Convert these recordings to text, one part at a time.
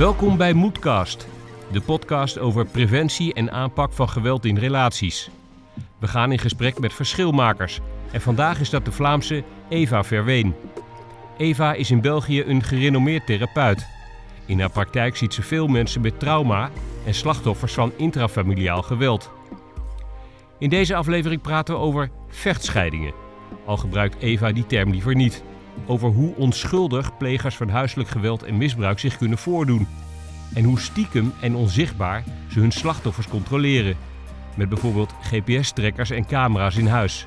Welkom bij Moedcast, de podcast over preventie en aanpak van geweld in relaties. We gaan in gesprek met verschilmakers en vandaag is dat de Vlaamse Eva Verween. Eva is in België een gerenommeerd therapeut. In haar praktijk ziet ze veel mensen met trauma en slachtoffers van intrafamiliaal geweld. In deze aflevering praten we over vechtscheidingen. Al gebruikt Eva die term liever niet. Over hoe onschuldig plegers van huiselijk geweld en misbruik zich kunnen voordoen. En hoe stiekem en onzichtbaar ze hun slachtoffers controleren. Met bijvoorbeeld GPS-trekkers en camera's in huis.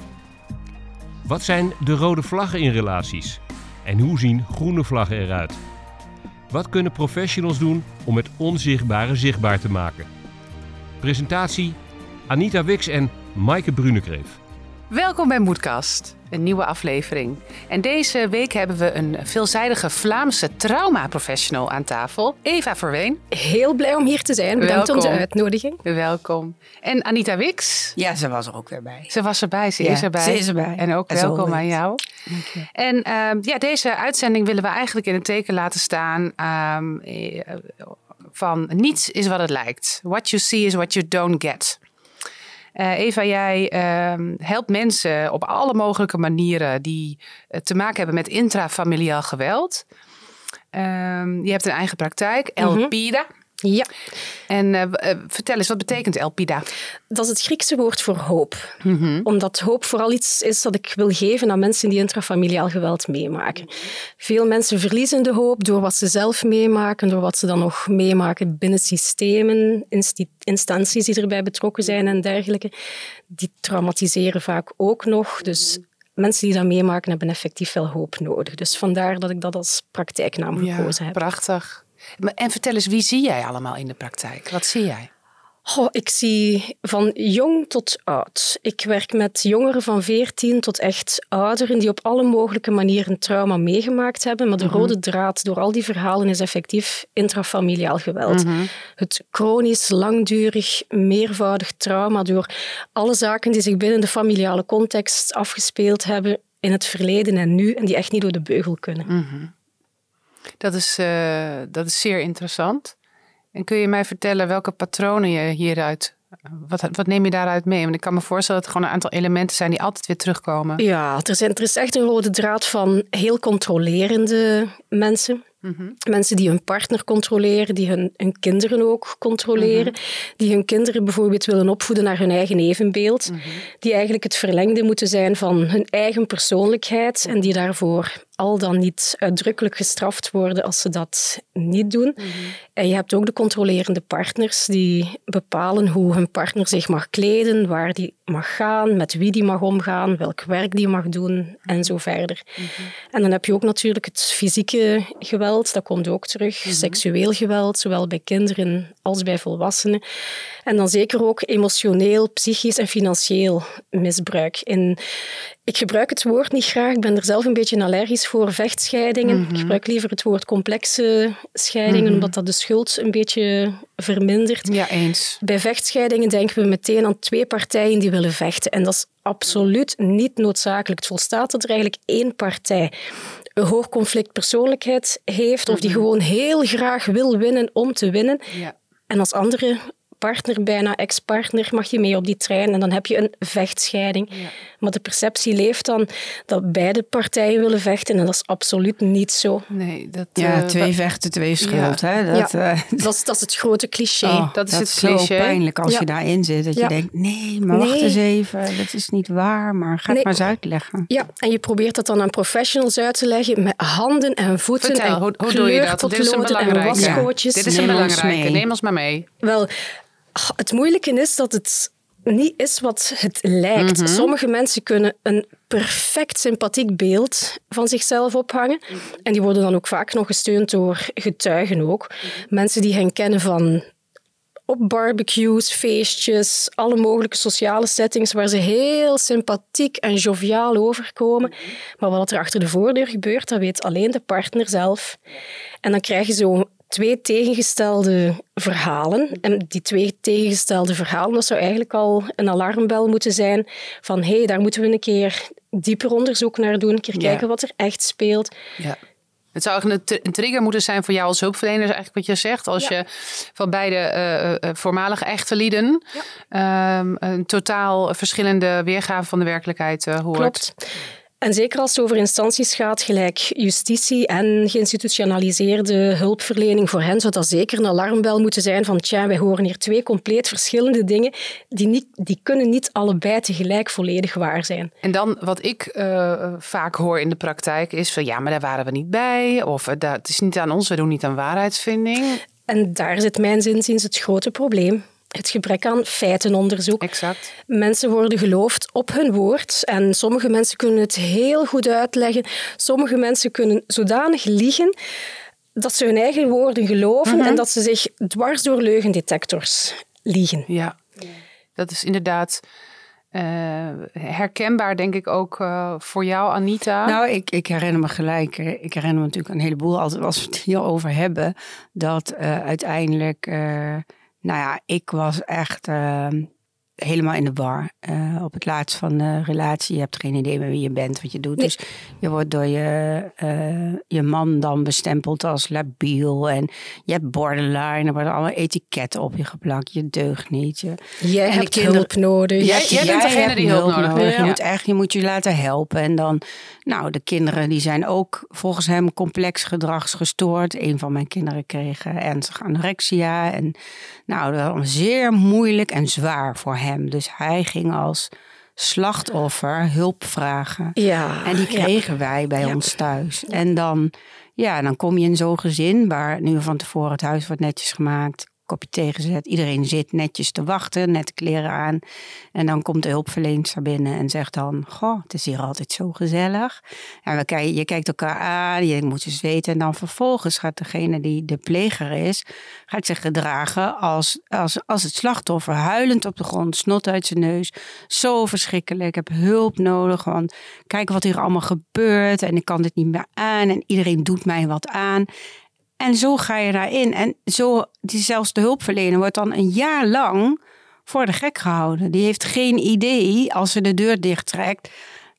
Wat zijn de rode vlaggen in relaties? En hoe zien groene vlaggen eruit? Wat kunnen professionals doen om het onzichtbare zichtbaar te maken? Presentatie Anita Wix en Maaike Brunekreef. Welkom bij Moedkast, een nieuwe aflevering. En deze week hebben we een veelzijdige Vlaamse trauma-professional aan tafel, Eva Verween. Heel blij om hier te zijn. Bedankt om de uitnodiging. Welkom. En Anita Wix. Ja, ze was er ook weer bij. Ze was erbij, ze Ja, is erbij. ze is erbij. En ook As welkom always. aan jou. En ehm, ja, deze uitzending willen we eigenlijk in het teken laten staan ehm, eh, van niets is wat het lijkt. What you see is what you don't get. Eh, Eva, jij ehm, helpt mensen op alle mogelijke manieren die eh, te maken hebben met intrafamiliaal geweld. Ehm, je hebt een eigen praktijk, Elpida. Ja, En eh, eh, vertel eens, wat betekent Elpida? dat is het Griekse woord voor hoop. Mhm. Omdat hoop vooral iets is dat ik wil geven aan mensen die intrafamiliaal geweld meemaken. Veel mensen verliezen de hoop door wat ze zelf meemaken, door wat ze dan nog meemaken binnen systemen, instanties die erbij betrokken zijn en dergelijke. Die traumatiseren vaak ook nog. Dus mensen die dat meemaken hebben effectief wel hoop nodig. Dus vandaar dat ik dat als praktijknaam gekozen heb. prachtig. En vertel eens, wie zie jij allemaal in de praktijk? Wat zie jij? Goh, ik zie van jong tot oud. Ik werk met jongeren van 14 tot echt ouderen die op alle mogelijke manieren trauma meegemaakt hebben. Maar de rode draad door al die verhalen is effectief intrafamiliaal geweld. Het chronisch, langdurig, meervoudig trauma door alle zaken die zich binnen de familiale context afgespeeld hebben in het verleden en nu en die echt niet door de beugel kunnen. Dat is, eh, dat is zeer interessant. En kun je mij vertellen welke patronen je hieruit... Wat, wat neem je daaruit mee? Want ik kan me voorstellen dat er gewoon een aantal elementen zijn die altijd weer terugkomen. Ja, er, zijn, er is echt een rode draad van heel controlerende mensen. Mensen die hun partner controleren, die hun, hun kinderen ook controleren, die hun kinderen bijvoorbeeld willen opvoeden naar hun eigen evenbeeld, die eigenlijk het verlengde moeten zijn van hun eigen persoonlijkheid en die daarvoor al dan niet uitdrukkelijk gestraft worden als ze dat niet doen. En je hebt ook de controlerende partners die bepalen hoe hun partner zich mag kleden, waar die mag gaan, met wie die mag omgaan, welk werk die mag doen en zo verder. En dan heb je ook natuurlijk het fysieke geweld, dat komt ook terug. Seksueel geweld, zowel bij kinderen als bij volwassenen. En dan zeker ook emotioneel, psychisch en financieel misbruik. In, ik gebruik het woord niet graag, ik ben er zelf een beetje allergisch voor, vechtscheidingen. Ik gebruik liever het woord complexe scheidingen, omdat dat de schuld een beetje vermindert. Ja, eens. Bij vechtscheidingen denken we meteen aan twee partijen die willen vechten. En dat is absoluut niet noodzakelijk. Het volstaat dat er eigenlijk één partij een hoog conflict persoonlijkheid heeft of die gewoon heel graag wil winnen om te winnen. Ja. En als andere partner, bijna ex-partner, mag je mee op die trein en dan heb je een vechtscheiding. Maar de perceptie leeft dan dat beide partijen willen vechten en dat is absoluut niet zo. Nee, dat... Ja, eh, twee vechten, twee schuld. Hè? Dat, Ja. eh, Dat is, dat is het grote cliché. oh, dat is het zo cliché. pijnlijk als Ja. je daarin zit. Dat Ja. je denkt, nee, maar wacht Nee. eens even. Dat is niet waar, maar ga het Nee. maar eens uitleggen. Ja, en je probeert dat dan aan professionals uit te leggen met handen en voeten Vertel, en hoe, hoe doe je dat? Dit is een en wasgootjes. Dit is een Neem ons belangrijke. Neem ons maar mee. Wel, het moeilijke is dat het niet is wat het lijkt. Sommige mensen kunnen een perfect sympathiek beeld van zichzelf ophangen. En die worden dan ook vaak nog gesteund door getuigen ook. Mensen die hen kennen van op barbecues, feestjes, alle mogelijke sociale settings waar ze heel sympathiek en joviaal overkomen. Maar wat er achter de voordeur gebeurt, dat weet alleen de partner zelf. En dan krijg je zo twee tegengestelde verhalen. En die twee tegengestelde verhalen, dat zou eigenlijk al een alarmbel moeten zijn van hé, hey, daar moeten we een keer dieper onderzoek naar doen, een keer Ja. kijken wat er echt speelt. Ja. Het zou eigenlijk een, tr- een trigger moeten zijn voor jou als hulpverlener, is eigenlijk wat je zegt. Als Ja. je van beide eh, voormalige echte lieden ehm, een totaal verschillende weergave van de werkelijkheid hoort. Klopt. En zeker als het over instanties gaat, gelijk justitie en geïnstitutionaliseerde hulpverlening voor hen, zou dat zeker een alarmbel moeten zijn van tja, wij horen hier twee compleet verschillende dingen, die, niet, die kunnen niet allebei tegelijk volledig waar zijn. En dan wat ik eh, vaak hoor in de praktijk is van ja, maar daar waren we niet bij. Of dat het is niet aan ons, we doen niet aan waarheidsvinding. En daar zit mijn zinziens het grote probleem. Het gebrek aan feitenonderzoek. Exact. Mensen worden geloofd op hun woord en sommige mensen kunnen het heel goed uitleggen. Sommige mensen kunnen zodanig liegen dat ze hun eigen woorden geloven en dat ze zich dwars door leugendetectors liegen. Ja, dat is inderdaad eh, herkenbaar, denk ik ook eh, voor jou, Anita. Nou, ik, ik herinner me gelijk, ik herinner me natuurlijk een heleboel als, als we het hierover hebben, dat eh, uiteindelijk, eh, nou ja, ik was echt eh, helemaal in de war. Eh, op het laatst van de relatie, je hebt geen idee meer wie je bent, wat je doet. Nee. Dus je wordt door je, eh, je man dan bestempeld als labiel en je hebt borderline, er worden alle etiketten op je geplakt, je deugt niet. Je, Jij hebt kinderen- hulp nodig. Jij- jij bent degene die hulp nodig heeft. Je moet echt, je moet je laten helpen. En dan, nou, de kinderen die zijn ook volgens hem complex gedragsgestoord. Een van mijn kinderen kreeg eh, ernstige anorexia. En nou, dat was zeer moeilijk en zwaar voor hem. Dus hij ging als slachtoffer hulp vragen. Ja, En die ja. kregen wij bij Ja. ons thuis. En dan, ja, dan kom je in zo'n gezin waar nu van tevoren het huis wordt netjes gemaakt. Kopje thee gezet. Iedereen zit netjes te wachten, net kleren aan. En dan komt de hulpverlener binnen en zegt dan... Goh, het is hier altijd zo gezellig. En we kijken, je kijkt elkaar aan, je moet eens weten. En dan vervolgens gaat degene die de pleger is... gaat zich gedragen als, als, als het slachtoffer. Huilend op de grond, snot uit zijn neus. Zo verschrikkelijk, ik heb hulp nodig. Want kijk wat hier allemaal gebeurt. En ik kan dit niet meer aan. En iedereen doet mij wat aan. En zo ga je daarin. En zo, die, zelfs de hulpverlener wordt dan een jaar lang voor de gek gehouden. Die heeft geen idee, als ze de deur dichttrekt,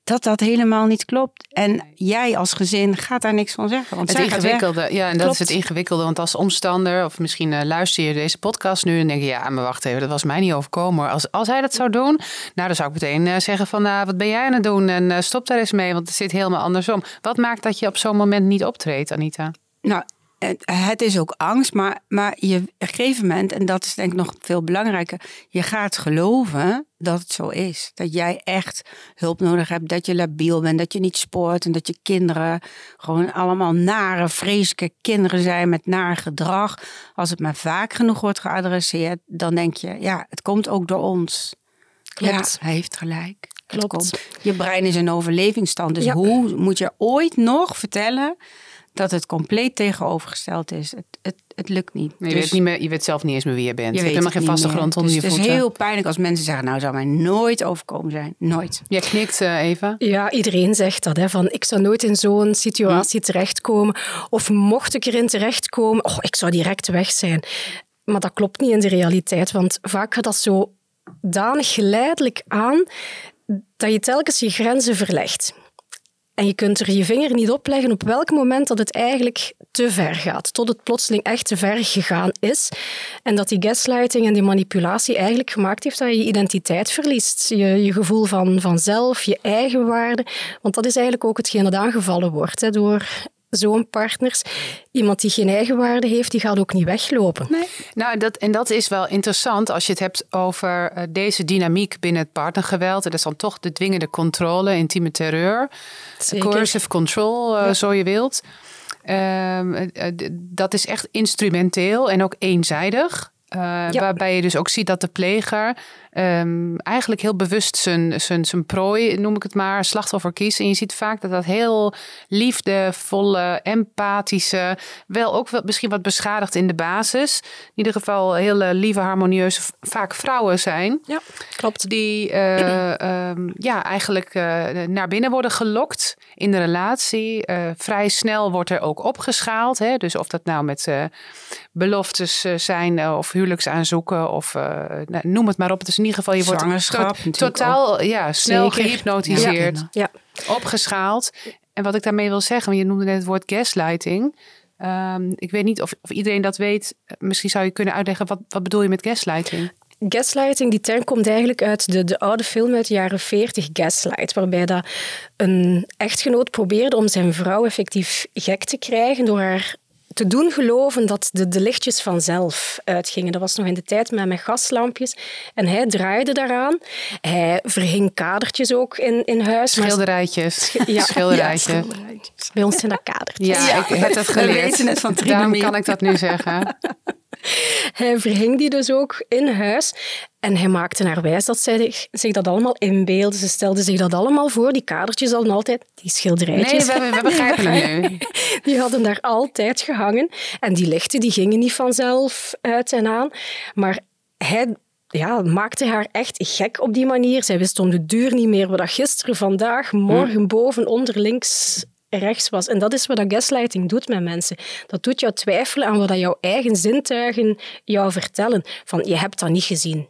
dat dat helemaal niet klopt. En jij als gezin gaat daar niks van zeggen. Want Het weg. ingewikkelde, ja, en dat Klopt. is het ingewikkelde. Want als omstander, of misschien eh, luister je deze podcast nu en denk je, ja, maar wacht even, dat was mij niet overkomen. hoor. Als, als hij dat zou doen, nou, dan zou ik meteen eh, zeggen van, nou, wat ben jij aan het doen? En eh, stop daar eens mee, want het zit helemaal andersom. Wat maakt dat je op zo'n moment niet optreedt, Anita? Nou, het- is ook angst, maar, maar je, op een gegeven moment, en dat is denk ik nog veel belangrijker, je gaat geloven dat het zo is. Dat jij echt hulp nodig hebt, dat je labiel bent, dat je niet spoort en dat je kinderen gewoon allemaal nare, vreselijke kinderen zijn met naar gedrag. Als het maar vaak genoeg wordt geadresseerd, dan denk je, ja, het komt ook door ons. Klopt. Ja, hij heeft gelijk. Het Klopt. komt. Je brein is een overlevingsstand. Dus Ja. hoe moet je ooit nog vertellen dat het compleet tegenovergesteld is? Het, het, het lukt niet. Je, Dus weet niet meer, je weet zelf niet eens meer wie je bent. Je, hebt helemaal het geen vaste grond onder dus je Het voeten. is heel pijnlijk als mensen zeggen, nou zou mij nooit overkomen zijn. Nooit. Jij knikt, eh, Eva. Ja, iedereen zegt dat. Hè, van, ik zou nooit in zo'n situatie terechtkomen. Of mocht ik erin terechtkomen, oh, ik zou direct weg zijn. Maar dat klopt niet in de realiteit. Want vaak gaat dat zo danig geleidelijk aan dat je telkens je grenzen verlegt. En je kunt er je vinger niet op leggen op welk moment dat het eigenlijk te ver gaat. Tot het plotseling echt te ver gegaan is. En dat die gaslighting en die manipulatie eigenlijk gemaakt heeft dat je je identiteit verliest. Je, je gevoel van, van zelf, je eigen waarde. Want dat is eigenlijk ook hetgeen dat aangevallen wordt hè, door zo'n partners. Iemand die geen eigenwaarde heeft, die gaat ook niet weglopen. Nou, dat, en dat is wel interessant als je het hebt over eh, deze dynamiek binnen het partnergeweld. Dat is dan toch de dwingende controle, intieme terreur, Zeker. coercive control, eh, zo je wilt. Ehm, eh, dat is echt instrumenteel en ook eenzijdig. Ja. Waarbij je dus ook ziet dat de pleger ehm, eigenlijk heel bewust zijn, zijn, zijn prooi, noem ik het maar, slachtoffer kiest. En je ziet vaak dat dat heel liefdevolle, empathische, wel ook wel misschien wat beschadigd in de basis. In ieder geval hele lieve, harmonieuze, vaak vrouwen zijn. Ja, klopt. Die eh, ehm, ja, eigenlijk eh, naar binnen worden gelokt in de relatie. Eh, vrij snel wordt er ook opgeschaald. Hè? Dus of dat nou met beloftes zijn of huwelijksaanzoeken of nou, noem het maar op. Het is in ieder geval, je wordt to- totaal ja, snel Zeker. gehypnotiseerd, Ja. opgeschaald. en wat ik daarmee wil zeggen, want je noemde net het woord gaslighting. Ehm, ik weet niet of, of iedereen dat weet. Misschien zou je kunnen uitleggen, wat, wat bedoel je met gaslighting? Gaslighting, die term komt eigenlijk uit de, de oude film uit de jaren 40, Gaslight, waarbij dat een echtgenoot probeerde om zijn vrouw effectief gek te krijgen door haar te doen geloven dat de, de lichtjes vanzelf uitgingen. Dat was nog in de tijd met, met gaslampjes. En hij draaide daaraan. Hij verhing kadertjes ook in, in huis. Schilderijtjes. Ja, Schilderijtjes. ja, schilderijtjes. Bij ons zijn dat kadertjes. Ja, ik heb het geleerd. We weten het van Daarom kan ik dat nu zeggen. Hij verhing die dus ook in huis. En hij maakte haar wijs dat zij zich- dat allemaal inbeelde. Ze stelde zich dat allemaal voor. Die kadertjes hadden altijd, die Nee, schilderijtjes, we, we begrijpen het nu. die hadden daar altijd gehangen. En die lichten die gingen niet vanzelf uit en aan. Maar hij ja, maakte haar echt gek op die manier. Zij wist om de duur niet meer wat dat gisteren, vandaag, morgen, boven, onder, links, rechts was. En dat is wat dat gaslighting doet met mensen. Dat doet jou twijfelen aan wat jouw eigen zintuigen jou vertellen. Van, je hebt dat niet gezien.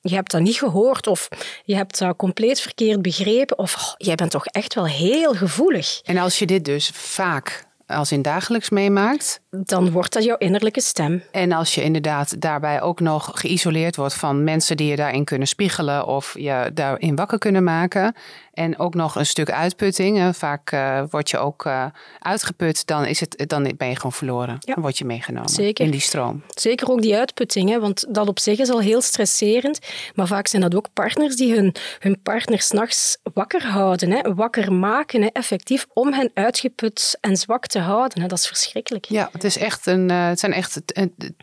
Je hebt dat niet gehoord of je hebt dat compleet verkeerd begrepen of oh, jij bent toch echt wel heel gevoelig. En als je dit dus vaak als in dagelijks meemaakt. Dan wordt dat jouw innerlijke stem. En als je inderdaad daarbij ook nog geïsoleerd wordt van mensen die je daarin kunnen spiegelen of je daarin wakker kunnen maken. En ook nog een stuk uitputting. Vaak uh, word je ook uh, uitgeput, dan, is het, dan ben je gewoon verloren. Ja. Dan word je meegenomen Zeker. in die stroom. Zeker ook die uitputting, hè, want dat op zich is al heel stresserend. Maar vaak zijn dat ook partners die hun, hun partner s'nachts wakker houden. Hè, wakker maken, hè, effectief, om hen uitgeput en zwak te houden. Hè. Dat is verschrikkelijk. Ja, het, is echt een, uh, het zijn echt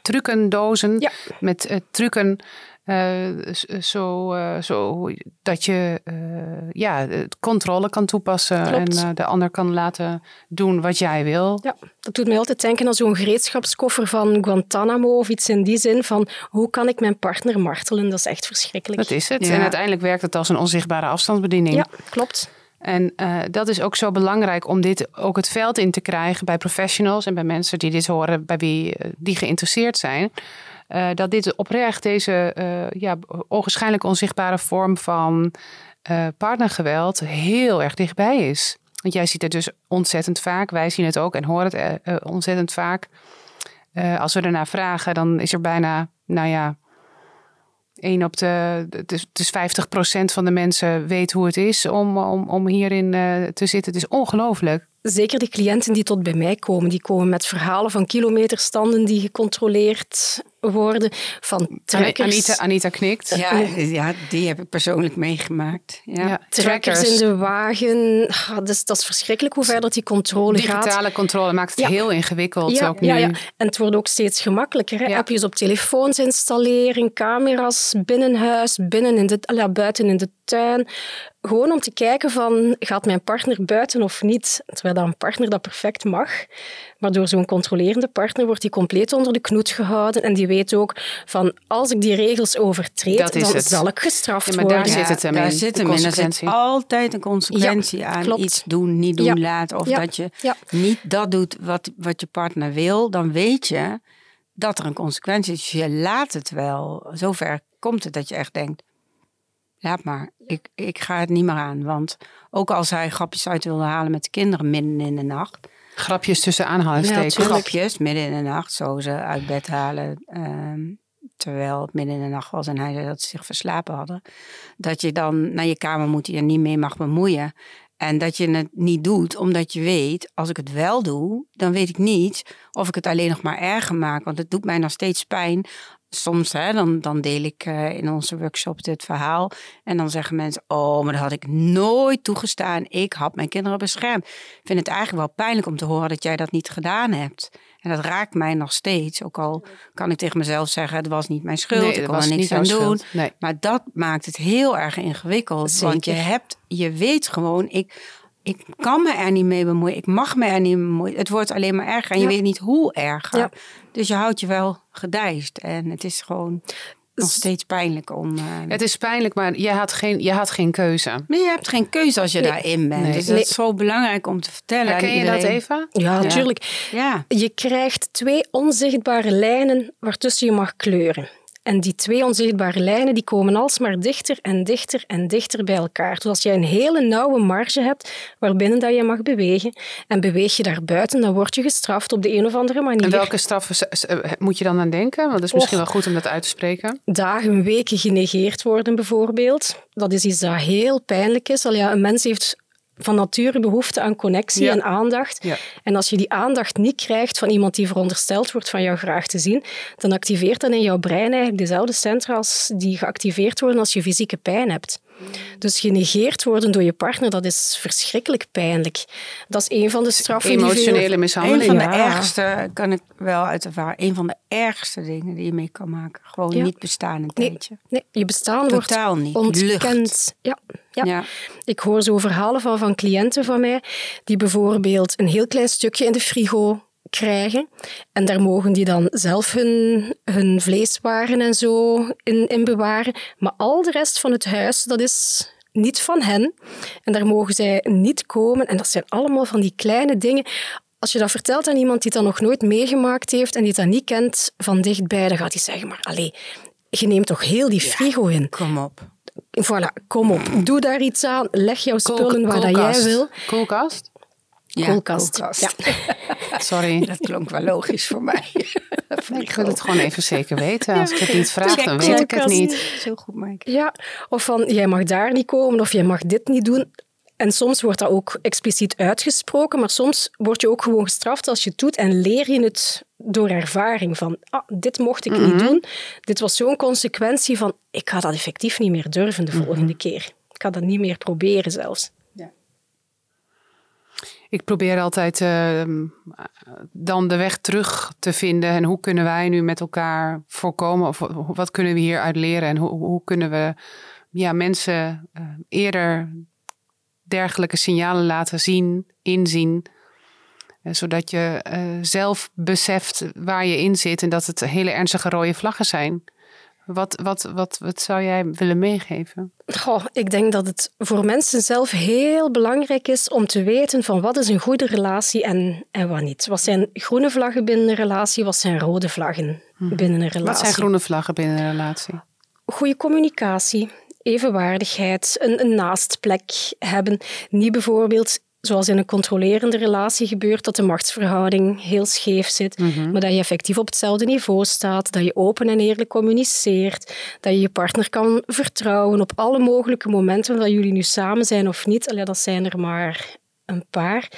trucendozen ja. met trucken. Uh, zo, uh, zo dat je uh, ja, controle kan toepassen Klopt. en de ander kan laten doen wat jij wil. Ja, dat doet mij altijd denken aan zo'n gereedschapskoffer van Guantanamo of iets in die zin van hoe kan ik mijn partner martelen? Dat is echt verschrikkelijk. Dat is het. Ja. En uiteindelijk werkt het als een onzichtbare afstandsbediening. Ja, klopt. En uh, dat is ook zo belangrijk om dit ook het veld in te krijgen bij professionals en bij mensen die dit horen, bij wie die geïnteresseerd zijn. Uh, dat dit oprecht deze ja, onwaarschijnlijk onzichtbare vorm van partnergeweld heel erg dichtbij is. Want jij ziet het dus ontzettend vaak, wij zien het ook en horen het ontzettend vaak. als we ernaar vragen, dan is er bijna, nou ja, één op de. Dus, dus 50% van de mensen weet hoe het is om, om, om hierin te zitten. Het is ongelooflijk. Zeker de cliënten die tot bij mij komen, die komen met verhalen van kilometerstanden die gecontroleerd worden, van trackers. Anita, Anita knikt. Ja, ja, die heb ik persoonlijk meegemaakt. Ja. ja trackers. trackers. in de wagen. Ah, dat, is, dat is verschrikkelijk hoe ver dat die controle Digitale gaat. Digitale controle maakt het ja. heel ingewikkeld. Ja, ook nu. ja, ja, en het wordt ook steeds gemakkelijker. Hè? Appjes op telefoons installeren, camera's binnen huis, binnen in de, ja, buiten in de tuin. Gewoon om te kijken van, gaat mijn partner buiten of niet? Terwijl dat een partner dat perfect mag. Maar door zo'n controlerende partner wordt die compleet onder de knoet gehouden. En die weet ook van, als ik die regels overtreed, dan het. zal ik gestraft ja, maar worden. Daar zit het hem daar in, zit hem in. Er zit altijd een consequentie ja, aan. Klopt. Iets doen, niet doen ja. laten. Of ja. dat je ja. niet dat doet wat, wat je partner wil. Dan weet je dat er een consequentie is. Dus je laat het wel. Zover komt het dat je echt denkt, laat maar, ik, ik ga het niet meer aan. Want ook als hij grapjes uit wilde halen met de kinderen midden in de nacht. Grapjes tussen aanhalingstekens. Ja, grapjes midden in de nacht, zo ze uit bed halen. Um, terwijl het midden in de nacht was en hij zei dat ze zich verslapen hadden. Dat je dan naar je kamer moet, er niet mee mag bemoeien. En dat je het niet doet, omdat je weet, als ik het wel doe, dan weet ik niet of ik het alleen nog maar erger maak. Want het doet mij nog steeds pijn soms hè, dan, dan deel ik uh, in onze workshop dit verhaal. En dan zeggen mensen, oh, maar dat had ik nooit toegestaan. Ik had mijn kinderen beschermd. Ik vind het eigenlijk wel pijnlijk om te horen dat jij dat niet gedaan hebt. En dat raakt mij nog steeds. Ook al kan ik tegen mezelf zeggen, het was niet mijn schuld. Nee, ik kon er niks aan doen. Nee. Maar dat maakt het heel erg ingewikkeld. Want je, hebt, je weet gewoon, ik, ik kan me er niet mee bemoeien. Ik mag me er niet mee bemoeien. Het wordt alleen maar erger. En je weet niet hoe erger. Ja. Dus je houdt je wel gedijst. En het is gewoon nog steeds pijnlijk om... eh, Het is pijnlijk, maar je had geen, je had geen keuze. Maar je hebt geen keuze als je Nee. daarin bent. Nee. Dus dat Nee. is zo belangrijk om te vertellen. aan Herken je dat even? Ja, natuurlijk. Ja. Je krijgt twee onzichtbare lijnen waartussen je mag kleuren. En die twee onzichtbare lijnen die komen alsmaar dichter en dichter en dichter bij elkaar. Dus als jij een hele nauwe marge hebt waarbinnen dat je mag bewegen en beweeg je daar buiten, dan word je gestraft op de een of andere manier. En welke straffen eh, moet je dan aan denken? Want het is misschien wel goed om dat uit te spreken. Dagen, weken genegeerd worden bijvoorbeeld. Dat is iets dat heel pijnlijk is. Al ja, een mens heeft van nature behoefte aan connectie en aandacht. Ja. En als je die aandacht niet krijgt van iemand die verondersteld wordt van jou graag te zien, dan activeert dat in jouw brein eigenlijk dezelfde centra als die geactiveerd worden als je fysieke pijn hebt. Dus genegeerd worden door je partner, dat is verschrikkelijk pijnlijk. Dat is een van de straffen Emotionele die mishandeling. Een van de ergste, kan ik wel uit ervaren, een van de ergste dingen die je mee kan maken. Gewoon niet bestaan een tijdje. Nee, je bestaan Totaal wordt niet. ontkend. Ja, ja. ja. Ik hoor zo verhalen van, van cliënten van mij, die bijvoorbeeld een heel klein stukje in de frigo krijgen. En daar mogen die dan zelf hun, hun vleeswaren en zo in, in bewaren. Maar al de rest van het huis, dat is niet van hen. En daar mogen zij niet komen. En dat zijn allemaal van die kleine dingen. Als je dat vertelt aan iemand die dat nog nooit meegemaakt heeft en die dat niet kent van dichtbij, dan gaat hij zeggen, maar allee, je neemt toch heel die frigo in. Kom op. Voilà, kom op. Doe daar iets aan. Leg jouw spullen waar dat jij wil. Koelkast? Ja, koelkast. Ja. Sorry. Dat klonk wel logisch voor mij. ik wil het gewoon even zeker weten. Als ik het niet vraag, dan weet ik het niet. Zo goed, Mike. Ja, of van, jij mag daar niet komen, of jij mag dit niet doen. En soms wordt dat ook expliciet uitgesproken, maar soms word je ook gewoon gestraft als je het doet en leer je het door ervaring van, ah, dit mocht ik niet mhm. doen. Dit was zo'n consequentie van, ik ga dat effectief niet meer durven de volgende mhm. keer. Ik ga dat niet meer proberen zelfs. Ik probeer altijd ehm, dan de weg terug te vinden. En hoe kunnen wij nu met elkaar voorkomen? Of wat kunnen we hieruit leren? En hoe, hoe kunnen we ja, mensen uh, eerder dergelijke signalen laten zien, inzien? Uh, zodat je uh, zelf beseft waar je in zit en dat het hele ernstige rode vlaggen zijn. Wat, wat, wat, wat zou jij willen meegeven? Goh, ik denk dat het voor mensen zelf heel belangrijk is om te weten van wat is een goede relatie en, en wat niet. Wat zijn groene vlaggen binnen een relatie, wat zijn rode vlaggen mhm. binnen een relatie. Wat zijn groene vlaggen binnen een relatie? Goede communicatie, evenwaardigheid, een, een naastplek hebben. Niet bijvoorbeeld zoals in een controlerende relatie gebeurt, dat de machtsverhouding heel scheef zit, mhm. maar dat je effectief op hetzelfde niveau staat, dat je open en eerlijk communiceert, dat je je partner kan vertrouwen op alle mogelijke momenten dat jullie nu samen zijn of niet. Allee, dat zijn er maar een paar.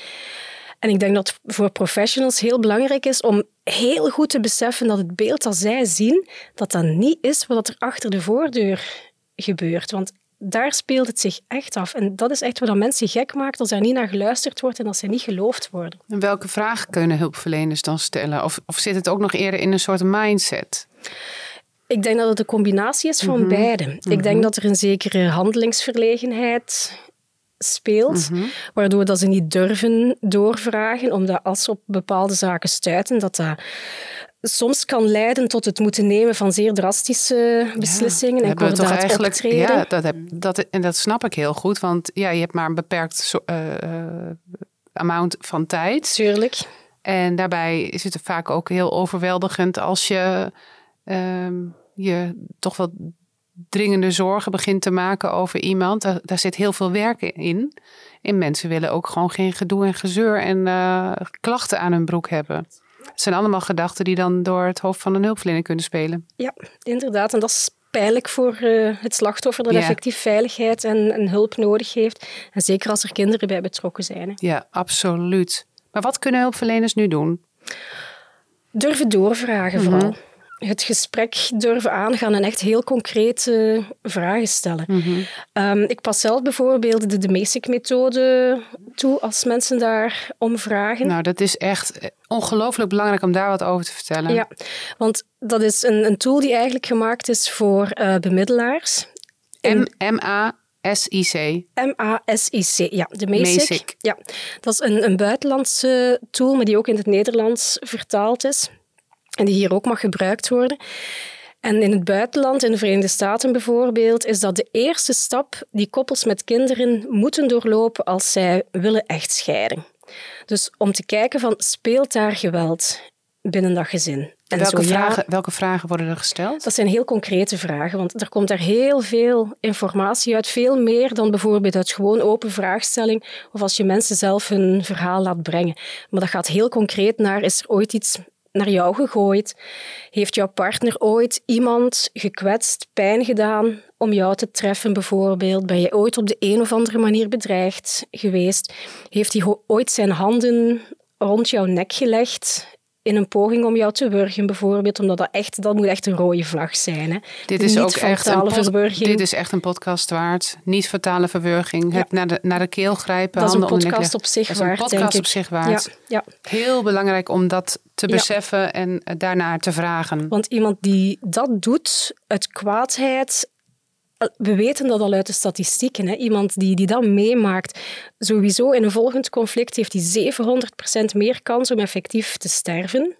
En ik denk dat voor professionals heel belangrijk is om heel goed te beseffen dat het beeld dat zij zien, dat dat niet is wat er achter de voordeur gebeurt. Want daar speelt het zich echt af. En dat is echt wat mensen gek maakt als er niet naar geluisterd wordt en als ze niet geloofd worden. En welke vragen kunnen hulpverleners dan stellen? Of, of zit het ook nog eerder in een soort mindset? Ik denk dat het een combinatie is van mhm. beide. Ik denk mhm. dat er een zekere handelingsverlegenheid speelt, mhm. waardoor dat ze niet durven doorvragen, omdat als ze op bepaalde zaken stuiten, dat dat soms kan leiden tot het moeten nemen van zeer drastische beslissingen ja, en kordaat eigenlijk, optreden. Ja, dat, heb, dat, en dat snap ik heel goed, want ja, je hebt maar een beperkt uh, amount van tijd. Tuurlijk. En daarbij is het vaak ook heel overweldigend als je uh, je toch wat dringende zorgen begint te maken over iemand. Daar, daar, zit heel veel werk in. En mensen willen ook gewoon geen gedoe en gezeur en uh, klachten aan hun broek hebben. Het zijn allemaal gedachten die dan door het hoofd van een hulpverlener kunnen spelen. Ja, inderdaad. En dat is pijnlijk voor uh, het slachtoffer dat effectief veiligheid en, en, hulp nodig heeft. En zeker als er kinderen bij betrokken zijn. Hè. Ja, absoluut. Maar wat kunnen hulpverleners nu doen? Durven doorvragen vooral. Het gesprek durven aangaan en echt heel concrete vragen stellen. Mhm. Ehm, ik pas zelf bijvoorbeeld de, de MESIC-methode toe als mensen daar om vragen. Nou, dat is echt ongelooflijk belangrijk om daar wat over te vertellen. Ja, want dat is een, een tool die eigenlijk gemaakt is voor uh, bemiddelaars. M-A SIC. M-A-S-I-C, ja. De MESIC. Ja, dat is een, een buitenlandse tool, maar die ook in het Nederlands vertaald is en die hier ook mag gebruikt worden. En in het buitenland, in de Verenigde Staten bijvoorbeeld, is dat de eerste stap die koppels met kinderen moeten doorlopen als zij willen echtscheiden. Dus om te kijken van, speelt daar geweld binnen dat gezin. En welke, vragen, welke vragen worden er gesteld? Dat zijn heel concrete vragen, want er komt er heel veel informatie uit. Veel meer dan bijvoorbeeld uit gewoon open vraagstelling of als je mensen zelf hun verhaal laat brengen. Maar dat gaat heel concreet naar, is er ooit iets naar jou gegooid? Heeft jouw partner ooit iemand gekwetst, pijn gedaan om jou te treffen bijvoorbeeld? Ben je ooit op de een of andere manier bedreigd geweest? Heeft hij ooit zijn handen rond jouw nek gelegd in een poging om jou te wurgen, bijvoorbeeld, omdat dat echt, dat moet echt een rode vlag zijn. Hè. Dit is ook echt een Dit is echt een podcast waard. Niet fatale verwurging. Het naar de, naar de keel grijpen. Dat is een podcast op zich waard. Dat is een podcast op zich waard. Ja, ja. Heel belangrijk om dat te beseffen en daarnaar te vragen. Want iemand die dat doet uit kwaadheid we weten dat al uit de statistieken. Hè. Iemand die, die dat meemaakt, sowieso in een volgend conflict heeft hij 700% meer kans om effectief te sterven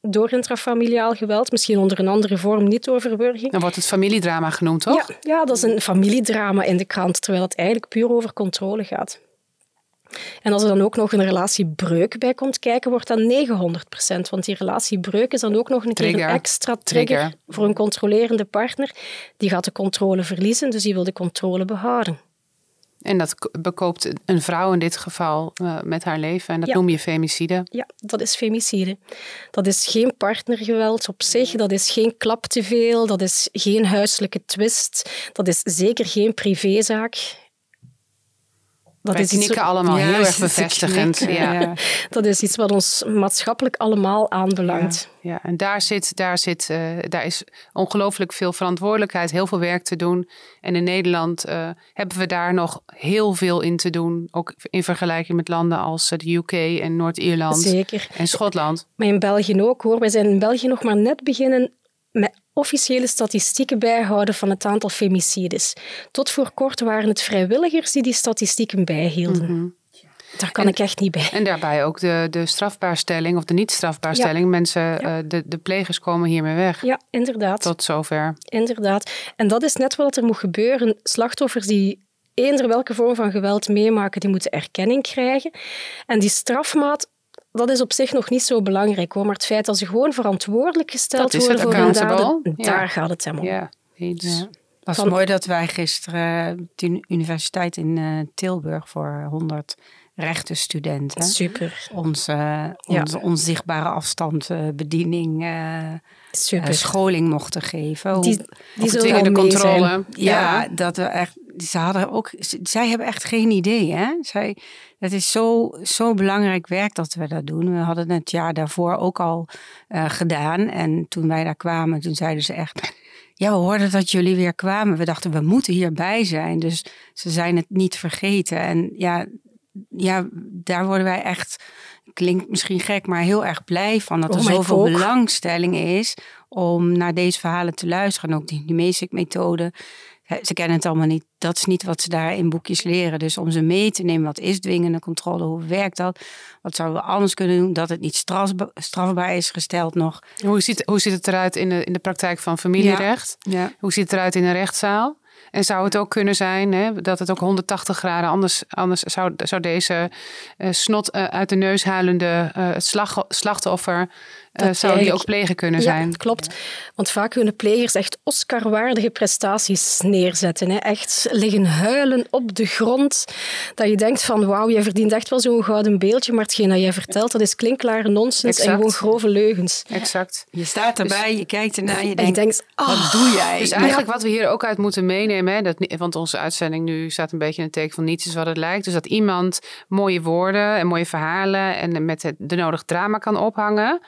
door intrafamiliaal geweld, misschien onder een andere vorm, niet door verburging. Dan wordt het familiedrama genoemd, toch? Ja, ja, dat is een familiedrama in de krant, terwijl het eigenlijk puur over controle gaat. En als er dan ook nog een relatiebreuk bij komt kijken, wordt dat 900% Want die relatiebreuk is dan ook nog een keer een extra trigger, voor een controlerende partner. Die gaat de controle verliezen, dus die wil de controle behouden. En dat bekoopt een vrouw in dit geval uh, met haar leven. En dat noem je femicide. Ja, dat is femicide. Dat is geen partnergeweld op zich. Dat is geen klap te veel. Dat is geen huiselijke twist. Dat is zeker geen privézaak. Dat Wij is knikken allemaal heel erg bevestigend. Ja. Dat is iets wat ons maatschappelijk allemaal aanbelangt. Ja, en daar, zit, daar, zit, uh, daar is ongelooflijk veel verantwoordelijkheid, heel veel werk te doen. En in Nederland uh, hebben we daar nog heel veel in te doen. Ook in vergelijking met landen als de UK en Noord-Ierland en Schotland. Maar in België ook hoor. We zijn in België nog maar net beginnen met officiële statistieken bijhouden van het aantal femicides. Tot voor kort waren het vrijwilligers die die statistieken bijhielden. Mhm. Daar kan ik echt niet bij. En daarbij ook de, de strafbaarstelling of de niet-strafbaarstelling. Mensen, eh, de, de plegers komen hiermee weg. Ja, inderdaad. Tot zover. Inderdaad. En dat is net wat er moet gebeuren. Slachtoffers die eender welke vorm van geweld meemaken, die moeten erkenning krijgen. En die strafmaat dat is op zich nog niet zo belangrijk hoor. Maar het feit dat ze gewoon verantwoordelijk gesteld worden voor hun daden, daar gaat het hem om. Ja, eens. Het was mooi dat wij gisteren de universiteit in uh, Tilburg voor 100 rechtenstudenten. Super. Onze, onze onzichtbare afstandsbediening, uh, Super. scholing mochten geven. Die, die zullen de controle. Ja, ja, dat we echt ze hadden ook, zij hebben echt geen idee. Hè? Zij, het is zo, zo belangrijk werk dat we dat doen. We hadden het jaar daarvoor ook al uh, gedaan. En toen wij daar kwamen, toen zeiden ze echt. Ja, we hoorden dat jullie weer kwamen. We dachten, we moeten hierbij zijn. Dus ze zijn het niet vergeten. En ja, ja daar worden wij echt, klinkt misschien gek, maar heel erg blij van. Dat er oh, zoveel belangstelling is om naar deze verhalen te luisteren. En ook die, die methode ze kennen het allemaal niet. Dat is niet wat ze daar in boekjes leren. Dus om ze mee te nemen, wat is dwingende controle? Hoe werkt dat? Wat zouden we anders kunnen doen? Dat het niet strafbaar is gesteld nog. Hoe ziet, hoe ziet het eruit in de, in de praktijk van familierecht? Ja. Hoe ziet het eruit in een rechtszaal? En zou het ook kunnen zijn hè, dat het ook 180 graden anders, anders zou, zou deze uh, snot uh, uit de neus huilende uh, slag, slachtoffer uh, zou die ook plegen kunnen zijn. Ja, klopt. Want vaak kunnen plegers echt Oscar-waardige prestaties neerzetten. Hè. Echt liggen huilen op de grond. Dat je denkt van wauw, jij verdient echt wel zo'n gouden beeldje. Maar hetgeen dat jij vertelt, dat is klinkklare nonsens en gewoon grove leugens. Exact. Je staat erbij, dus, je kijkt ernaar, je denkt, denkt wat ah. doe jij? Dus eigenlijk wat we hier ook uit moeten meenemen, hè, dat, want onze uitzending nu staat een beetje in het teken van niets is wat het lijkt. Dus dat iemand mooie woorden en mooie verhalen en met het, de nodig drama kan ophangen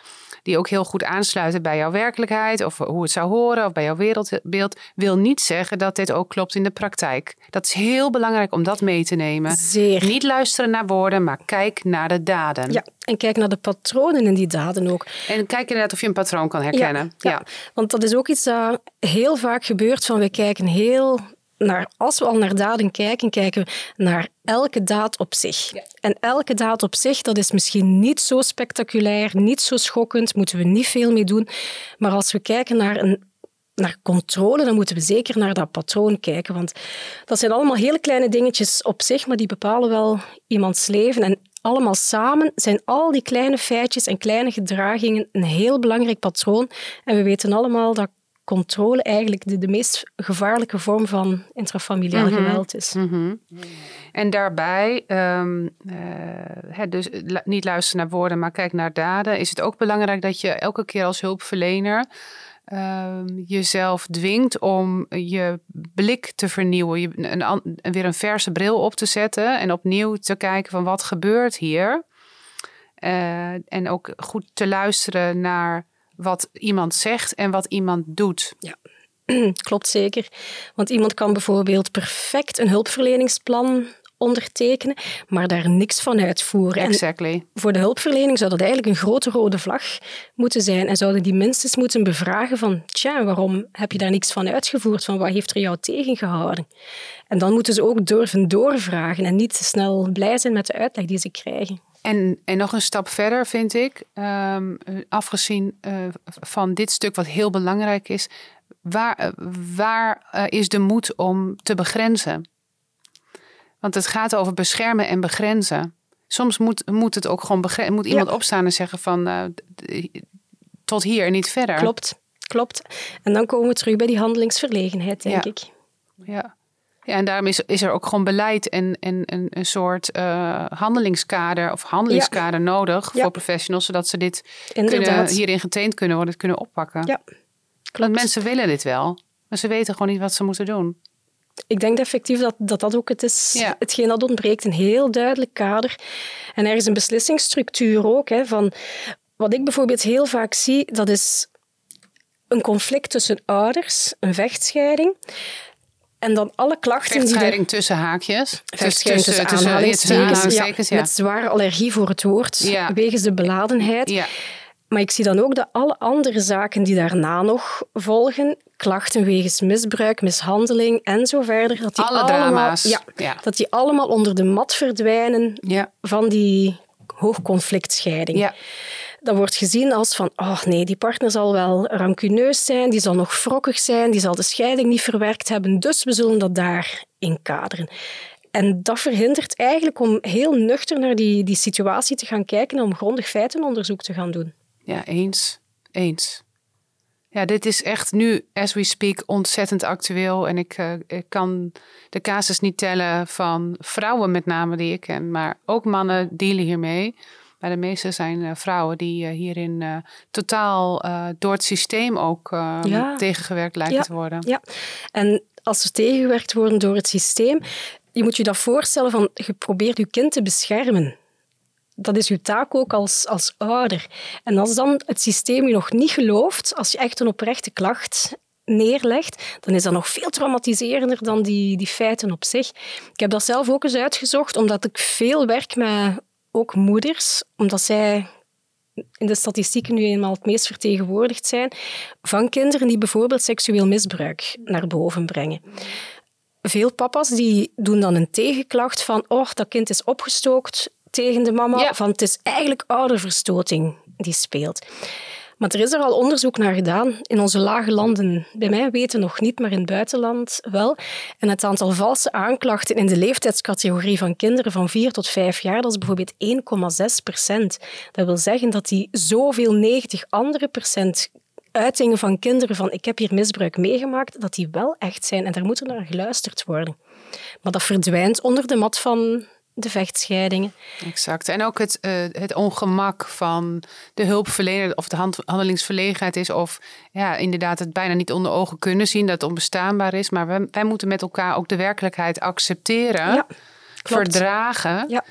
die ook heel goed aansluiten bij jouw werkelijkheid of hoe het zou horen of bij jouw wereldbeeld, wil niet zeggen dat dit ook klopt in de praktijk. Dat is heel belangrijk om dat mee te nemen. Zeer. Niet luisteren naar woorden, maar kijk naar de daden. Ja, en kijk naar de patronen in die daden ook. En kijk inderdaad of je een patroon kan herkennen. Ja, ja. want dat is ook iets dat heel vaak gebeurt van we kijken heel naar, als we al naar daden kijken, kijken we naar elke daad op zich. En elke daad op zich, dat is misschien niet zo spectaculair, niet zo schokkend, moeten we niet veel mee doen. Maar als we kijken naar een naar controle, dan moeten we zeker naar dat patroon kijken. Want dat zijn allemaal hele kleine dingetjes op zich, maar die bepalen wel iemands leven. En allemaal samen zijn al die kleine feitjes en kleine gedragingen een heel belangrijk patroon. En we weten allemaal dat controle eigenlijk de, de meest gevaarlijke vorm van intrafamiliaal Mhm. geweld is. Mhm. En daarbij, ehm, eh, dus niet luisteren naar woorden, maar kijk naar daden, is het ook belangrijk dat je elke keer als hulpverlener ehm, jezelf dwingt om je blik te vernieuwen, je, een, weer een verse bril op te zetten en opnieuw te kijken van wat gebeurt hier. Eh, en ook goed te luisteren naar wat iemand zegt en wat iemand doet. Klopt zeker. Want iemand kan bijvoorbeeld perfect een hulpverleningsplan ondertekenen, maar daar niks van uitvoeren. En Exactly. voor de hulpverlening zou dat eigenlijk een grote rode vlag moeten zijn. En zouden die minstens moeten bevragen van, tja, waarom heb je daar niks van uitgevoerd? Van wat heeft er jou tegengehouden? En dan moeten ze ook durven doorvragen en niet te snel blij zijn met de uitleg die ze krijgen. En, en nog een stap verder vind ik, ehm, afgezien eh, van dit stuk wat heel belangrijk is, waar, eh, waar eh, is de moed om te begrenzen? Want het gaat over beschermen en begrenzen. Soms moet, moet het ook gewoon moet iemand opstaan en zeggen van eh, tot hier en niet verder. Klopt, klopt. En dan komen we terug bij die handelingsverlegenheid, denk Ja. ik. Ja. Ja, en daarom is, is er ook gewoon beleid en, en, en een soort eh, handelingskader of handelingskader nodig Ja. voor professionals, zodat ze dit Inderdaad. kunnen, hierin getraind kunnen worden, het kunnen oppakken. Ja, Want klopt. mensen willen dit wel, maar ze weten gewoon niet wat ze moeten doen. Ik denk effectief dat dat, dat ook het is. Ja. Hetgeen dat ontbreekt, een heel duidelijk kader. En er is een beslissingsstructuur ook. Hè, van, wat ik bijvoorbeeld heel vaak zie, dat is een conflict tussen ouders, een vechtscheiding. En dan alle klachten die. Vechtscheiding tussen haakjes. Vechtscheiding tussen, tussen aanhalingstekens, aanhalingstekens, ja, ja. met zware allergie voor het woord, Ja. wegens de beladenheid. Ja. Maar ik zie dan ook dat alle andere zaken die daarna nog volgen, klachten wegens misbruik, mishandeling en zo verder, dat die Alle allemaal, drama's. Ja, Ja. dat die allemaal onder de mat verdwijnen Ja. van die hoogconflictscheiding. Ja. Dat wordt gezien als van, oh nee, die partner zal wel rancuneus zijn, die zal nog wrokkig zijn, die zal de scheiding niet verwerkt hebben, dus we zullen dat daar inkaderen. En dat verhindert eigenlijk om heel nuchter naar die, die situatie te gaan kijken en om grondig feitenonderzoek te gaan doen. Ja, eens. Eens. Ja, dit is echt nu, as we speak, ontzettend actueel. En ik, eh, ik kan de casus niet tellen van vrouwen met name die ik ken. Maar ook mannen dealen hiermee. Maar de meeste zijn eh, vrouwen die eh, hierin eh, totaal door het systeem ook eh, Ja. tegengewerkt lijken Ja. te worden. Ja, en als er tegengewerkt worden door het systeem, je moet je dat voorstellen van je probeert je kind te beschermen. Dat is je taak ook als, als ouder. En als dan het systeem je nog niet gelooft, als je echt een oprechte klacht neerlegt, dan is dat nog veel traumatiserender dan die, die feiten op zich. Ik heb dat zelf ook eens uitgezocht, omdat ik veel werk met ook moeders, omdat zij in de statistieken nu eenmaal het meest vertegenwoordigd zijn, van kinderen die bijvoorbeeld seksueel misbruik naar boven brengen. Veel papa's die doen dan een tegenklacht van oh, dat kind is opgestookt tegen de mama, Ja. van het is eigenlijk ouderverstoting die speelt. Maar er is er al onderzoek naar gedaan. In onze lage landen, bij mij weten nog niet, maar in het buitenland wel. En het aantal valse aanklachten in de leeftijdscategorie van kinderen van 4 tot 5 jaar, dat is bijvoorbeeld 1,6 procent. Dat wil zeggen dat die zoveel 90 andere procent uitingen van kinderen van ik heb hier misbruik meegemaakt, dat die wel echt zijn en daar moet er naar geluisterd worden. Maar dat verdwijnt onder de mat van de vechtscheidingen. Exact. En ook het, eh, het ongemak van de hulpverlener, of de hand- handelingsverlegenheid is, of ja, inderdaad het bijna niet onder ogen kunnen zien dat het onbestaanbaar is. Maar wij, wij moeten met elkaar ook de werkelijkheid accepteren, Ja, verdragen. Ja.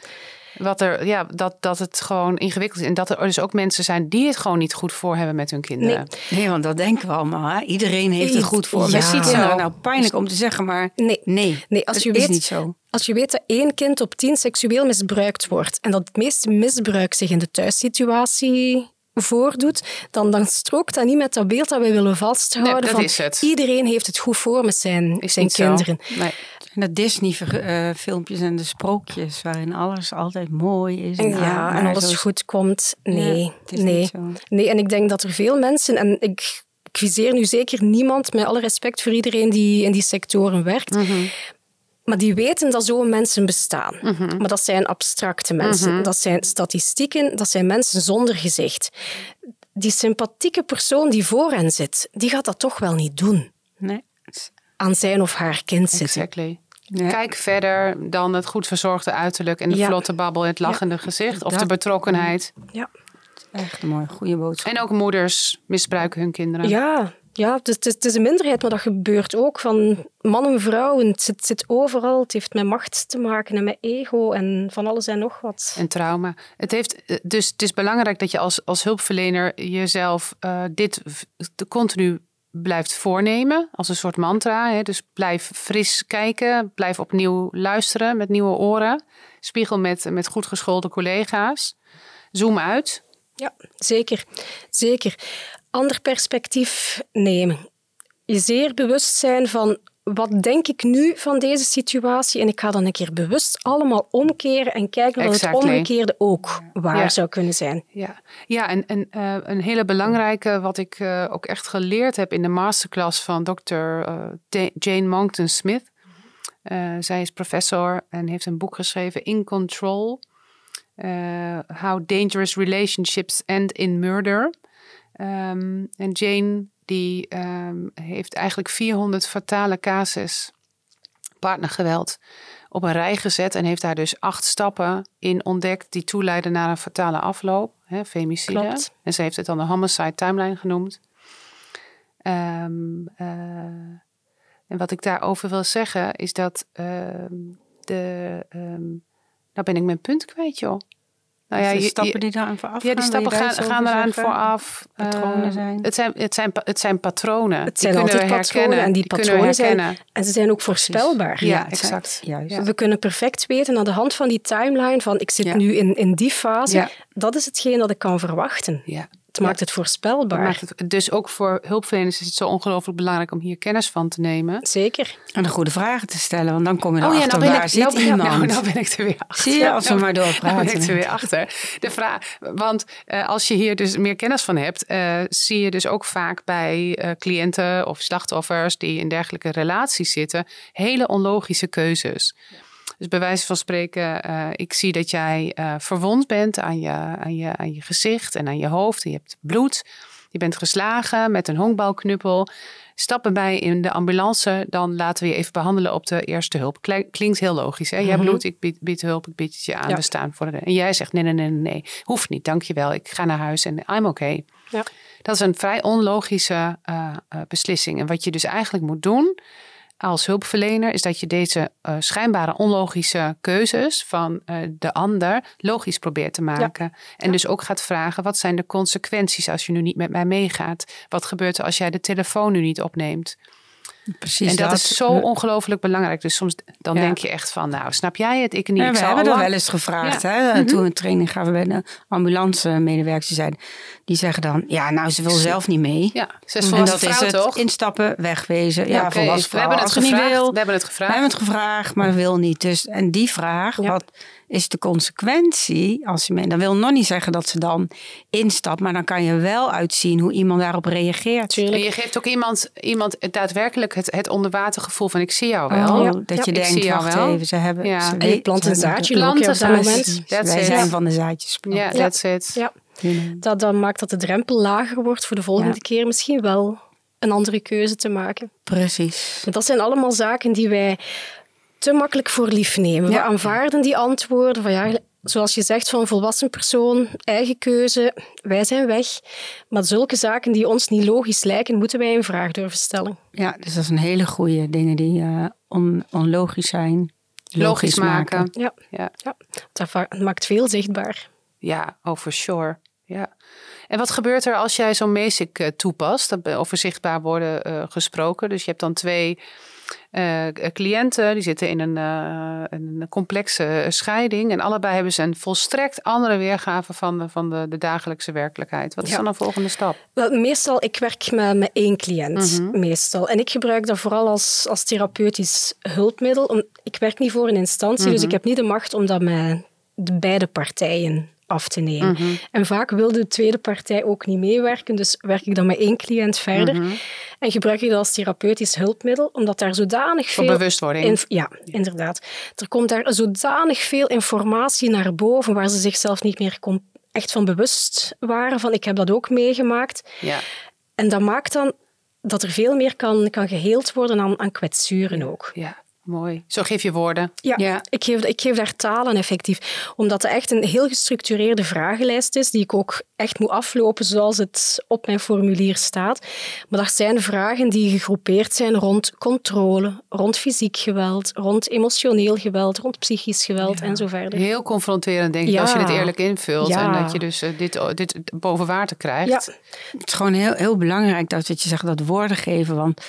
Wat er, ja, dat, dat het gewoon ingewikkeld is. En dat er dus ook mensen zijn die het gewoon niet goed voor hebben met hun kinderen. Nee, want dat denken we allemaal. Hè? Iedereen heeft het goed voor. Ja. Maar ziet het nou pijnlijk om te zeggen, maar Nee. nee, Nee, als dat je is weet- niet zo. Als je weet dat één kind op tien seksueel misbruikt wordt en dat het meeste misbruik zich in de thuissituatie voordoet, dan, dan strookt dat niet met dat beeld dat wij willen vasthouden. Nee, dat van is het. Iedereen heeft het goed voor met zijn, Is zijn niet zo. kinderen. Nee. En de Disney-filmpjes en de sprookjes waarin alles altijd mooi is. En Ja, en alles zo goed komt. Nee, Ja, nee. nee. En ik denk dat er veel mensen, en ik viseer nu zeker niemand, met alle respect voor iedereen die in die sectoren werkt, Mhm. Maar die weten dat zo'n mensen bestaan. Maar dat zijn abstracte mensen. Dat zijn statistieken, dat zijn mensen zonder gezicht. Die sympathieke persoon die voor hen zit, die gaat dat toch wel niet doen. Nee. Aan zijn of haar kind zitten. Ja. Kijk verder dan het goed verzorgde uiterlijk en de Ja. vlotte babbel en het lachende gezicht of de betrokkenheid. Ja. Echt een mooie, goede boodschap. En ook moeders misbruiken hun kinderen. Ja, ja het, is, het een minderheid, maar dat gebeurt ook van man en vrouw. En het zit, zit overal. Het heeft met macht te maken en met ego en van alles en nog wat. En trauma. Het heeft, eh, dus het is belangrijk dat je als, als hulpverlener jezelf eh, dit continu blijft voornemen. Als een soort mantra. Hè? Dus blijf fris kijken. Blijf opnieuw luisteren met nieuwe oren. Spiegel met, met goed geschoolde collega's. Zoom uit. Ja, zeker. Zeker. Ander perspectief nemen. Je zeer bewust zijn van wat denk ik nu van deze situatie en ik ga dan een keer bewust allemaal omkeren en kijken of het omgekeerde ook waar Ja. zou kunnen zijn. Ja, ja en, en eh, een hele belangrijke, wat ik eh, ook echt geleerd heb in de masterclass van Dr. eh, Jane Monkton Smith. Zij is professor en heeft een boek geschreven, In Control. How Dangerous Relationships End in Murder. Ehm, en Jane die ehm, heeft eigenlijk 400 fatale casus partnergeweld op een rij gezet en heeft daar dus acht stappen in ontdekt die toeleiden naar een fatale afloop, hè, femicide. Klopt. En ze heeft het dan de homicide timeline genoemd. Ehm, eh, en wat ik daarover wil zeggen is dat ehm, de, ehm, nou ben ik mijn punt kwijt, joh. Nou de je- stappen je- die daar aan vooraf ja, die stappen gaan, gaan eraan vooraf. Patronen Eh, zijn. Het zijn, het zijn, het zijn patronen. Het Die zijn kunnen altijd we patronen herkennen. en die kunnen patronen zijn, herkennen. en ze zijn ook voorspelbaar. Ja, exact. Juist. Ja. We kunnen perfect weten aan de hand van die timeline van ik zit Ja. nu in, in die fase. Ja. Dat is hetgeen dat ik kan verwachten. Ja. Het maakt het voorspelbaar. maakt het, dus ook voor hulpverleners is het zo ongelooflijk belangrijk om hier kennis van te nemen. Zeker. En de goede vragen te stellen, want dan kom je Oh erachter nou ben waar ik, zit nou, ben- iemand. nou, nou ben ik er weer achter. Zie je, als we Nou, maar Nou ben doorpraten. ik er weer achter. De vraag, want eh, als je hier dus meer kennis van hebt, eh, zie je dus ook vaak bij eh, cliënten of slachtoffers die in dergelijke relaties zitten, hele onlogische keuzes. Dus bij wijze van spreken, eh, ik zie dat jij eh, verwond bent aan je, aan, je, aan je gezicht en aan je hoofd. En je hebt bloed. Je bent geslagen met een honkbalknuppel. Stap erbij in de ambulance, dan laten we je even behandelen op de eerste hulp. Klink- Klinkt heel logisch. Hè? Jij hebt Mhm. bloed, ik bied, bied hulp, ik bied het je aan. Ja. We staan voor de. En jij zegt: nee, nee, nee, nee, nee. Hoeft niet, dankjewel. Ik ga naar huis en I'm okay. Ja. Dat is een vrij onlogische eh, beslissing. En wat je dus eigenlijk moet doen als hulpverlener, is dat je deze eh, schijnbare onlogische keuzes van eh, de ander logisch probeert te maken. En dus ook gaat vragen: wat zijn de consequenties als je nu niet met mij meegaat? Wat gebeurt er als jij de telefoon nu niet opneemt? Precies en dat, dat. is zo ongelooflijk belangrijk. Dus soms dan Ja. denk je echt van: nou, snap jij het? Ik niet. Ja, ik we hebben lang- wel eens gevraagd. Ja. Hè? Mhm. Toen we een training gaven bij de ambulance medewerkers. Die, zeiden, die zeggen dan, ja, nou, ze wil zelf niet mee. Ja, ze is en volwassen dat is vrouw, het. toch? Instappen, wegwezen. Ja, volwassen We hebben het gevraagd. wil, We hebben het we gevraagd. hebben het gevraagd, maar wil niet. Dus, en die vraag, Ja. wat is de consequentie? Als je mee, dan wil nog niet zeggen dat ze dan instapt. Maar dan kan je wel uitzien hoe iemand daarop reageert. Tuurlijk. En je geeft ook iemand, iemand daadwerkelijk het, het onderwatergevoel van ik zie jou wel. Oh, Ja. dat Ja, je ik denkt, zie jou wacht wel. even, ze hebben... Ja. ze En En je weet- plant een zaadje dat. That's Wij it. zijn van de zaadjes. Ja, that's it. Ja. Ja. Dat, dat maakt dat de drempel lager wordt voor de volgende Ja. keer misschien wel een andere keuze te maken. Precies. Maar dat zijn allemaal zaken die wij te makkelijk voor lief nemen. We aanvaarden die antwoorden van ja, zoals je zegt, van een volwassen persoon, eigen keuze, wij zijn weg. Maar zulke zaken die ons niet logisch lijken, moeten wij in vraag durven stellen. Ja, dus dat is een hele goede dingen die eh, on, onlogisch zijn. Logisch maken. Ja, Ja. ja. dat maakt veel zichtbaar. Ja, oh for sure. Ja. En wat gebeurt er als jij zo'n MESIC eh, toepast? Over zichtbaar worden eh, gesproken. Dus je hebt dan twee eh, cliënten, die zitten in een, eh, een complexe scheiding. En allebei hebben ze een volstrekt andere weergave van de, van de, de dagelijkse werkelijkheid. Wat is Ja. dan een volgende stap? Wel, meestal, ik werk met, met één cliënt, Mhm. meestal. En ik gebruik dat vooral als, als therapeutisch hulpmiddel. Om, ik werk niet voor een instantie, dus Mhm. ik heb niet de macht om dat met de beide partijen af te nemen. Mhm. En vaak wil de tweede partij ook niet meewerken, dus werk ik dan met één cliënt verder. Mhm. en gebruik ik dat als therapeutisch hulpmiddel, omdat daar zodanig Voor veel... bewustwording. ja, inderdaad. Er komt daar zodanig veel informatie naar boven waar ze zichzelf niet meer echt van bewust waren. Van ik heb dat ook meegemaakt. Ja. En dat maakt dan dat er veel meer kan, kan geheeld worden aan, aan kwetsuren ook. ja, mooi. Zo geef je woorden. Ja, Ja. Ik, geef, ik geef daar talen effectief. Omdat het echt een heel gestructureerde vragenlijst is, die ik ook echt moet aflopen zoals het op mijn formulier staat. Maar dat zijn vragen die gegroepeerd zijn rond controle, rond fysiek geweld, rond emotioneel geweld, rond psychisch geweld en zo verder. Heel confronterend, denk ik, Ja. als je het eerlijk invult. Ja. En dat je dus eh, dit, dit boven water krijgt. Ja, Het is gewoon heel, heel belangrijk dat, dat je zegt dat woorden geven. Want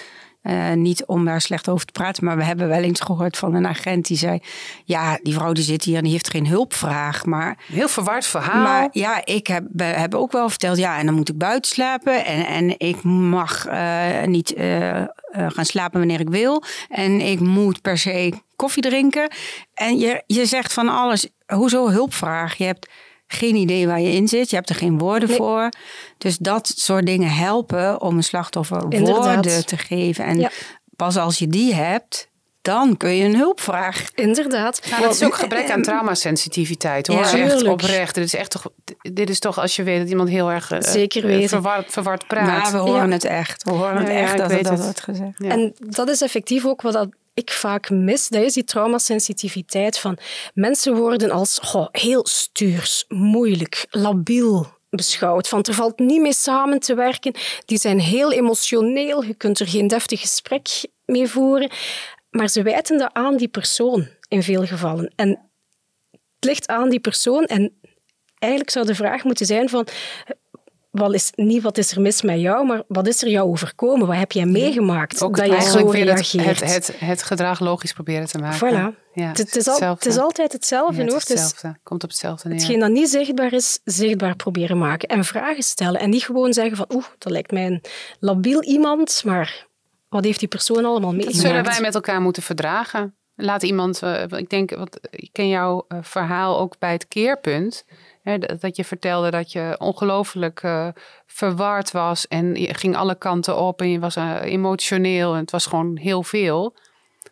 eh, niet om daar slecht over te praten, maar we hebben wel eens gehoord van een agent die zei: Ja, die vrouw die zit hier en die heeft geen hulpvraag. Maar, Heel verward verhaal. maar ja, ik heb, hebben ook wel verteld: ja, en dan moet ik buiten slapen. En, en ik mag eh, niet eh, gaan slapen wanneer ik wil. En ik moet per se koffie drinken. En je, je zegt van alles: hoezo hulpvraag? Je hebt geen idee waar je in zit. Je hebt er geen woorden Nee. voor. Dus dat soort dingen helpen om een slachtoffer Inderdaad. woorden te geven. En Ja. pas als je die hebt, dan kun je een hulpvraag. inderdaad. Nou, dat is ook gebrek aan traumasensitiviteit hoor. Ja, echt oprecht. Dit is echt toch. Dit is toch als je weet dat iemand heel erg eh, Zeker eh, verward, verward praat. Maar we horen Ja. het echt. We horen het Ja, echt dat dat het. wordt gezegd. Ja. En dat is effectief ook wat dat ik vaak mis. Dat is die traumasensitiviteit van mensen worden als heel stuurs, moeilijk, labiel beschouwd. Van er valt niet mee samen te werken. Die zijn heel emotioneel. Je kunt er geen deftig gesprek mee voeren. Maar ze wijten dat aan die persoon in veel gevallen. En het ligt aan die persoon. En eigenlijk zou de vraag moeten zijn van... Wat is, niet wat is er mis met jou, maar wat is er jou overkomen? Wat heb jij meegemaakt ook dat je zo weer het, reageert? het, het, het gedrag logisch proberen te maken. Voilà. Ja, het, het is al, het is altijd hetzelfde. Ja, het is hetzelfde. Komt op hetzelfde neer. hetgeen dat niet zichtbaar is, zichtbaar proberen maken. En vragen stellen. En niet gewoon zeggen van, oeh, dat lijkt mij een labiel iemand, maar wat heeft die persoon allemaal Dat meegemaakt? zullen wij met elkaar moeten verdragen. Laat iemand, eh, ik denk, want ik ken jouw eh, verhaal ook bij het keerpunt. Dat- je vertelde dat je ongelooflijk eh, verward was en je ging alle kanten op en je was eh, emotioneel en het was gewoon heel veel.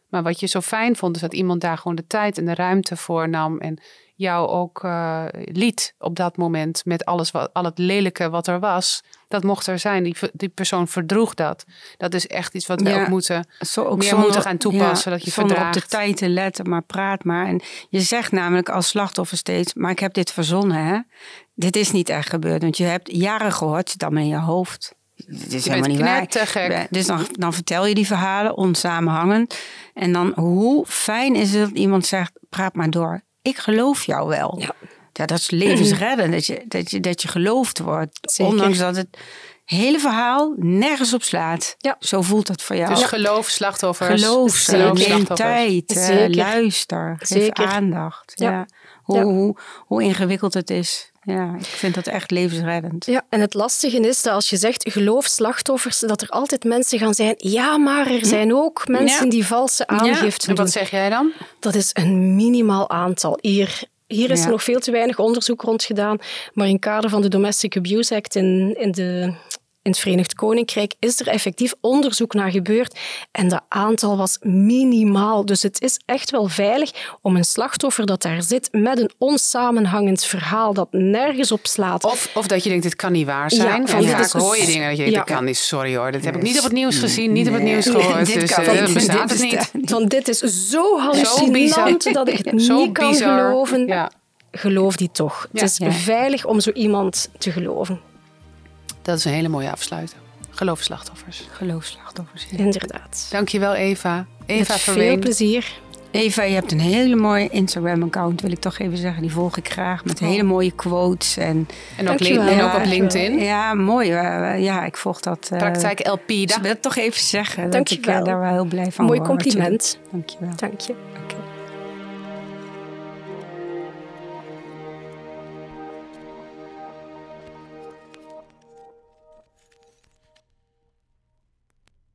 Maar wat je zo fijn vond, is dat iemand daar gewoon de tijd en de ruimte voor nam en jou ook eh, liet op dat moment met alles wat, al het lelijke wat er was. Dat mocht er zijn. Die, die persoon verdroeg dat. Dat is echt iets wat we Ja. ook moeten Zo ook meer zonder- moeten gaan toepassen, dat je zonder op de tijd te letten, maar praat maar. En je zegt namelijk als slachtoffer steeds, maar ik heb dit verzonnen, hè? Dit is niet echt gebeurd, want je hebt jaren gehoord, allemaal in je hoofd. Dit is Je helemaal niet waar. Dus dan, dan vertel je die verhalen onsamenhangend. En dan, hoe fijn is het dat iemand zegt, praat maar door. Ik geloof jou wel. Ja. Ja, dat is levensreddend, dat je, dat, je, dat je geloofd wordt. Zeker. Ondanks dat het hele verhaal nergens op slaat. Ja. Zo voelt het voor jou. Dus geloof slachtoffers. Geloof. Geloof slachtoffers. tijd, eh, Zeker. luister, geef Zeker. aandacht. Ja. Ja. Hoe, Ja. Hoe, hoe ingewikkeld het is. Ja, ik vind dat echt levensreddend. Ja, en het lastige is dat als je zegt geloof slachtoffers, dat er altijd mensen gaan zijn. Ja, maar er zijn ook mensen Ja. die valse aangifte En doen. wat zeg jij dan? Dat is een minimaal aantal. Hier, hier is Ja. er nog veel te weinig onderzoek rond gedaan. Maar in kader van de Domestic Abuse Act in, in, de, in het Verenigd Koninkrijk is er effectief onderzoek naar gebeurd. En dat aantal was minimaal. Dus het is echt wel veilig om een slachtoffer dat daar zit met een onsamenhangend verhaal dat nergens op slaat. Of, of dat je denkt, dit kan niet waar zijn. Ja, van dit vaak hoor je dingen dat je denkt, Ja. dit kan niet. Sorry hoor, dit heb ik niet op het nieuws gezien, niet op het Nee. nieuws gehoord. Dit dus kan eh, niet. dan bestaat Dit het niet. Van dit is zo hallucinant dat ik het Zo niet kan bizar. geloven. Ja, Geloof die toch. Ja. Het is Ja. veilig om zo iemand te geloven. Dat is een hele mooie afsluiter. Geloof slachtoffers. Geloofslachtoffers. ja. Inderdaad. Dankjewel Eva. Eva Met veel Verween. plezier. Eva, je hebt een hele mooie Instagram-account, wil ik toch even zeggen. Die volg ik graag met hele mooie quotes. En, En ook, en op LinkedIn. ja, mooi. Eh, Ja, ik volg dat. eh, Praktijk LP. Dus ik wil het toch even zeggen. Dat ik eh, daar wel heel blij van Mooi word. compliment. Dankjewel. Dank je. Oké.